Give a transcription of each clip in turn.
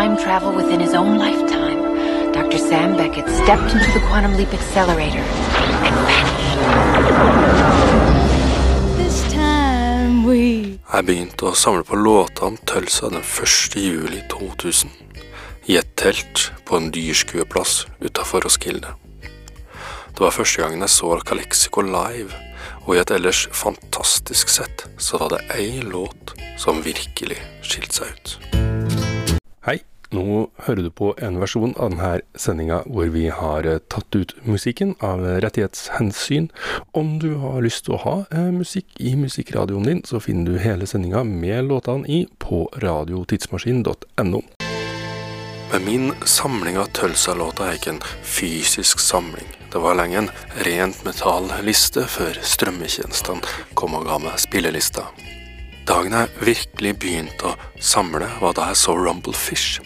time travel within his own lifetime, Dr. Sam Beckett stepped into the quantum leap accelerator and vanished. This time we Jeg begynte å samle på låter om Tulsa den 1. juli 2000. I et telt på en dyrskueplass utafor Roskilde. Det var første gangen jeg så Calexico live, og i et ellers fantastisk sett så var det ei låt som virkelig skilte seg ut. Hei, nå hører du på en versjon av denne sendinga hvor vi har eh, tatt ut musikken av rettighetshensyn. Om du har lyst til å ha eh, musikk i musikkradioen din, så finner du hele sendinga med låtene i på radiotidsmaskin.no. Med min samling av Tølsa-låter er ikke en fysisk samling. Det var lenge en rent metall-liste før strømmetjenestene kom og ga meg spillelista. Dagen jeg virkelig begynte å samle, var da jeg så Rumblefish.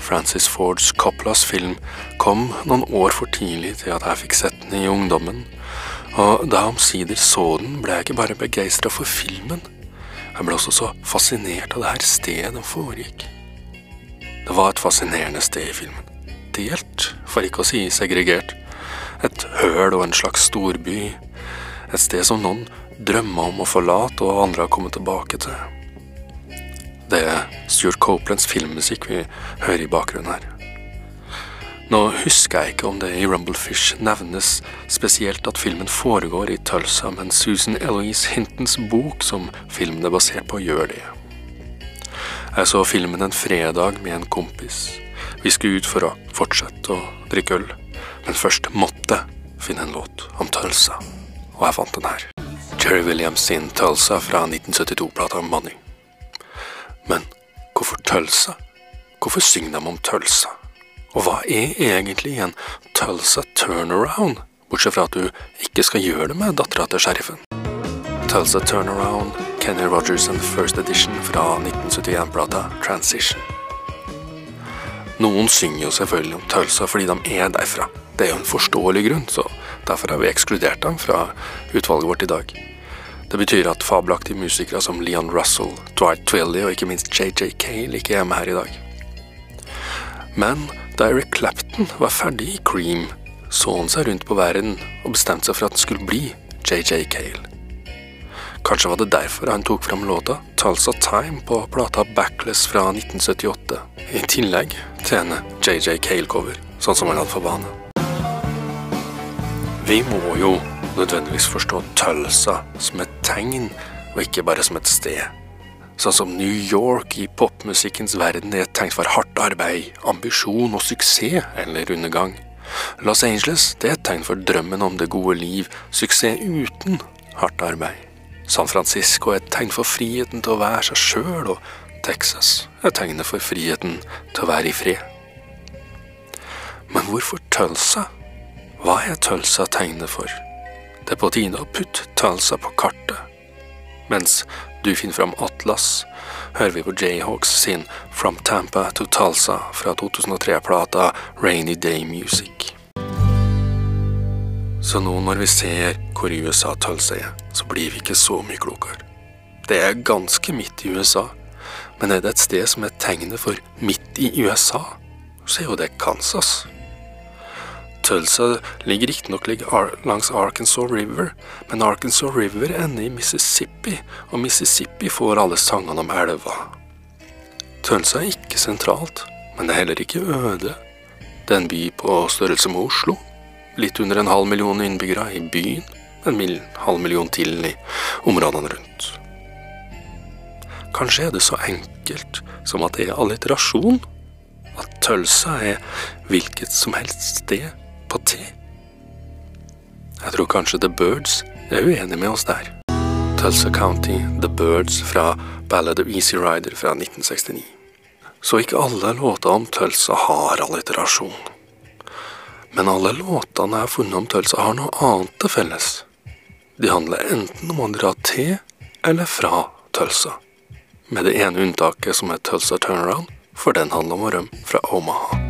Francis Fords Coplas film kom noen år for tidlig til at jeg fikk sett den i ungdommen. Og da jeg omsider så den, ble jeg ikke bare begeistra for filmen. Jeg ble også så fascinert av det her stedet den foregikk. Det var et fascinerende sted i filmen. Delt, for ikke å si segregert. Et høl og en slags storby. Et sted som noen drømmer om å forlate, og andre har kommet tilbake til. Det er Stuart Copelands filmmusikk vi hører i bakgrunnen her. Nå husker jeg ikke om det i Rumblefish nevnes spesielt at filmen foregår i Tulsa, men Susan Eloise Hintons bok, som filmen er basert på, gjør det. Jeg så filmen en fredag med en kompis. Vi skulle ut for å fortsette å drikke øl, men først måtte finne en låt om Tulsa, og jeg fant den her. Jerry Williams sin Tulsa fra 1972-plata Money. Men hvorfor Tulsa? Hvorfor synger de om Tulsa? Og hva er egentlig en Tulsa turnaround, bortsett fra at du ikke skal gjøre det med dattera til sheriffen? Tulsa Turnaround, Kenny Rogers and First Edition fra 1971-plata Transition. Noen synger jo selvfølgelig om Tulsa fordi de er derfra. Det er jo en forståelig grunn, så derfor har vi ekskludert dem fra utvalget vårt i dag. Det betyr at fabelaktige musikere som Leon Russell, Dwight Twilley og ikke minst JJ Cale ikke er med her i dag. Men da Eric Clapton var ferdig i Cream, så han seg rundt på verden og bestemte seg for at han skulle bli JJ Cale. Kanskje var det derfor han tok fram låta Talsa Time på plata Backless fra 1978, i tillegg til en JJ Cale-cover, sånn som han hadde for vane. Vi må jo nødvendigvis forstå Tulsa som et tegn, og ikke bare som et sted. Sånn som New York i popmusikkens verden er et tegn for hardt arbeid, ambisjon og suksess eller undergang. Los Angeles det er et tegn for drømmen om det gode liv, suksess uten hardt arbeid. San Francisco er et tegn for friheten til å være seg sjøl, og Texas er tegnet for friheten til å være i fred. Men hvorfor Tulsa? Hva er Tulsa tegnet for? Det er på tide å putte Tulsa på kartet. Mens du finner fram Atlas, hører vi på Jayhawks sin From Tampa to Tulsa fra 2003-plata Rainy Day Music. Så nå når vi ser hvor i USA Tulsa er, så blir vi ikke så mye klokere. Det er ganske midt i USA, men er det et sted som er tegnet for midt i USA, så er jo det Kansas. Tulsa ligger riktignok langs Arkansas River, men Arkansas River ender i Mississippi, og Mississippi får alle sangene om elva. Tulsa er ikke sentralt, men det er heller ikke øde. Det er en by på størrelse med Oslo. Litt under en halv million innbyggere i byen, en mil, halv million til i områdene rundt. Kanskje er det så enkelt som at det er alliterasjon? At Tulsa er hvilket som helst sted T? Jeg tror kanskje The Birds er uenig med oss der. Tulsa County, The Birds fra Ballad of Easy Rider fra 1969. Så ikke alle låter om Tulsa har alliterasjon. Men alle låtene jeg har funnet om Tulsa, har noe annet til felles. De handler enten om å dra til eller fra Tulsa. Med det ene unntaket som er Tulsa Turnaround, for den handler om å rømme fra Omaha.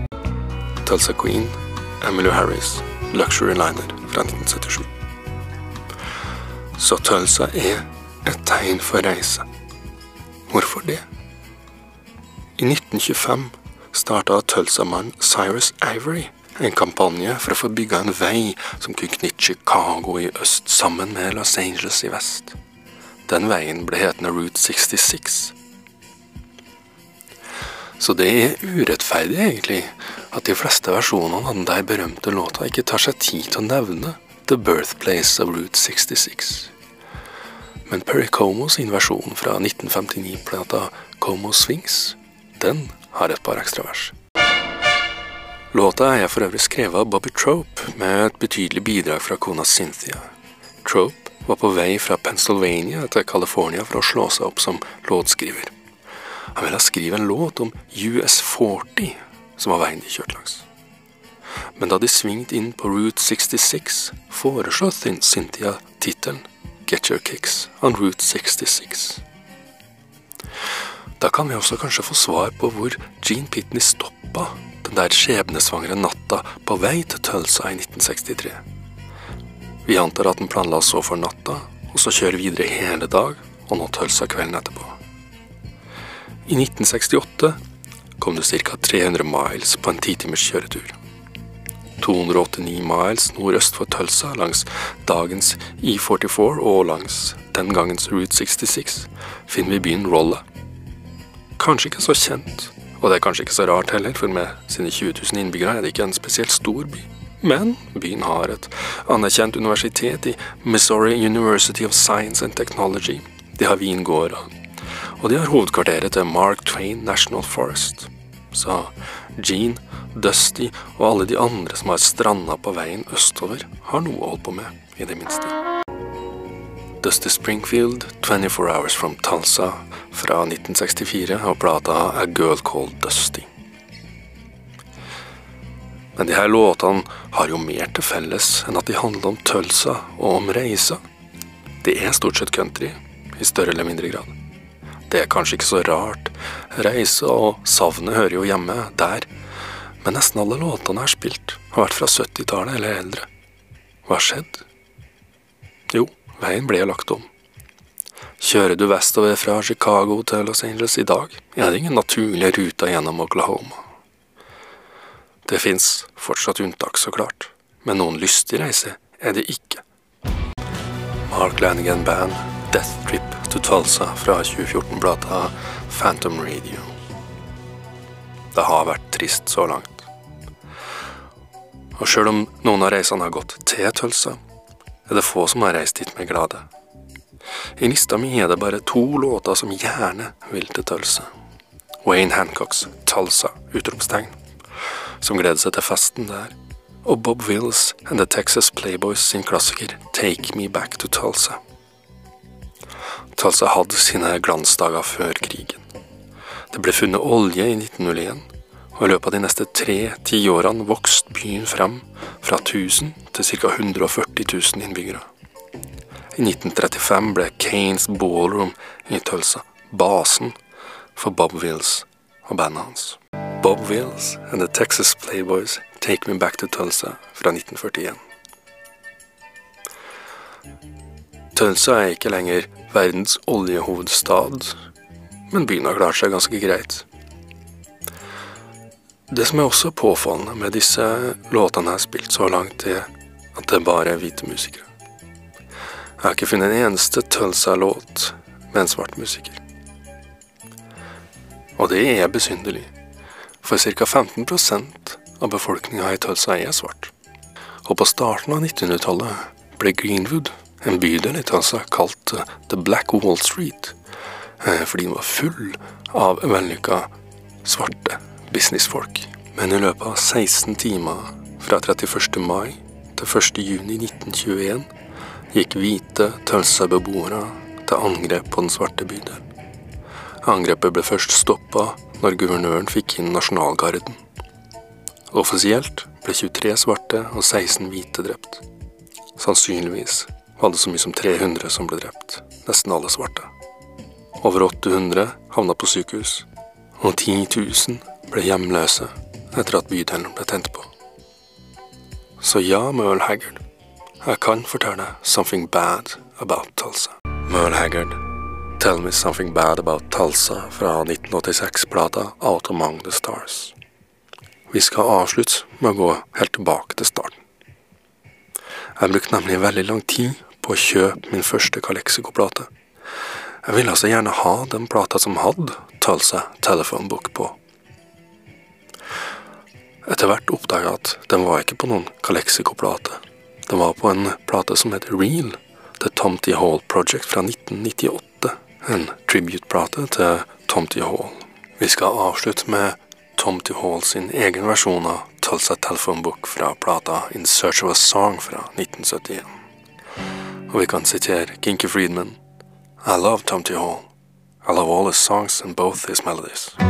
Tulsa Queen, Emmylou Harris, Luxury Liner fra 1977. Så Tulsa er et tegn for reise. Hvorfor det? I 1925 starta Tulsa-mannen Cyrus Ivory en kampanje for å få bygga en vei som kunne knytte Chicago i øst sammen med Los Angeles i vest. Den veien ble hetende Route 66. Så det er urettferdig, egentlig, at de fleste versjonene av den der berømte låta ikke tar seg tid til å nevne The Birthplace of Route 66. Men Perry Como sin versjon fra 1959-plata Como Swings, den har et par ekstra vers. Låta er for øvrig skrevet av Bobby Trope, med et betydelig bidrag fra kona Cynthia. Trope var på vei fra Pennsylvania til California for å slå seg opp som låtskriver. Han ville skrive en låt om US 40, som var veien de kjørte langs. Men da de svingte inn på Route 66, foreslo Cynthia tittelen Get Your Kicks on Route 66. Da kan vi også kanskje få svar på hvor Gene Pitney stoppa den der skjebnesvangre natta på vei til Tulsa i 1963. Vi antar at den planla så for natta, og så kjøre videre hele dag, og nå Tulsa kvelden etterpå. I 1968 kom det ca. 300 miles på en titimers kjøretur. 289 miles nordøst for Tulsa langs dagens E44 og langs den gangens Route 66 finner vi byen Rolla. Kanskje ikke så kjent, og det er kanskje ikke så rart heller, for med sine 20 000 innbyggere er det ikke en spesielt stor by. Men byen har et anerkjent universitet i Missouri University of Science and Technology. De har vingårder, og de har hovedkvarteret til Mark Twain National Forest. Så Gene, Dusty og alle de andre som har stranda på veien østover, har noe å holde på med, i det minste. Dusty Springfield, 24 Hours from Tulsa, fra 1964, og plata A Girl Called Dusty. Men de her låtene har jo mer til felles enn at de handler om Tulsa og om reiser. Det er stort sett country, i større eller mindre grad. Det er kanskje ikke så rart, reise og savnet hører jo hjemme der, men nesten alle låtene jeg har spilt, har vært fra 70-tallet eller eldre. Hva har skjedd? Jo, veien ble lagt om. Kjører du vestover fra Chicago til Los Angeles i dag, er det ingen naturlige ruter gjennom Oklahoma. Det fins fortsatt unntak, så klart, men noen lystig reise er det ikke. Mark Lanigan Band, Death Trip to Tulsa fra 2014-plata Phantom Radio. Det har vært trist så langt. Og sjøl om noen av reisene har gått til Tulsa, er det få som har reist dit med glade. I lista mi er det bare to låter som gjerne vil til Tulsa. Wayne Hancocks Tulsa! utropstegn som gleder seg til festen der, og Bob Wills and The Texas Playboys sin klassiker Take Me Back to Tulsa. Tulsa hadde sine glansdager før krigen. Det ble funnet olje i 1901, og i løpet av de neste tre tiårene vokste byen frem fra 1000 til ca. 140 000 innbyggere. I 1935 ble Kanes Ballroom i Tulsa basen for Bob Wills og bandet hans. Bob Wills and The Texas Playboys Take Me Back to Tulsa fra 1941. Tulsa er ikke lenger verdens oljehovedstad, men byen har klart seg ganske greit. Det som er også påfallende med disse låtene jeg har spilt så langt, er at det bare er hvite musikere. Jeg har ikke funnet en eneste Tulsa-låt med en svart musiker. Og det er besynderlig for ca. 15% av befolkninga i Tulsa er svart. Og på starten av 1900-tallet ble Greenwood, en bydel i Tulsa, kalt eh, The Black Wall Street, eh, fordi den var full av vellykka svarte businessfolk. Men i løpet av 16 timer fra 31. mai til 1. juni 1921 gikk hvite Tulsa-beboere til angrep på den svarte bydelen. Angrepet ble først stoppa når guvernøren fikk inn nasjonalgarden. Offisielt ble 23 svarte og 16 hvite drept. Sannsynligvis var det så mye som 300 som ble drept, nesten alle svarte. Over 800 havna på sykehus, og 10 000 ble hjemløse etter at bydelen ble tent på. Så ja, Merle Haggard, jeg kan fortelle something bad about Tulsa. Merle Haggard Tell Me Something Bad About Tulsa fra 1986-plata Out Among The Stars. Vi skal avslutte med å gå helt tilbake til starten. Jeg brukte nemlig veldig lang tid på å kjøpe min første Calexico-plate. Jeg ville altså gjerne ha den plata som hadde Tulsa Telephone Book på. Etter hvert oppdaga jeg at den var ikke på noen Calexico-plate. Den var på en plate som heter Real, The Tom T. Hall Project fra 1998. En tribute-plate til Tom T. Hall. Vi skal avslutte med Tom T. Hall sin egen versjon av Tulsa Telephone Book fra plata In Search of a Song fra 1971. Kan sitere Kinky Friedman. I love Tom T. Hall. I love all his songs and both his melodies.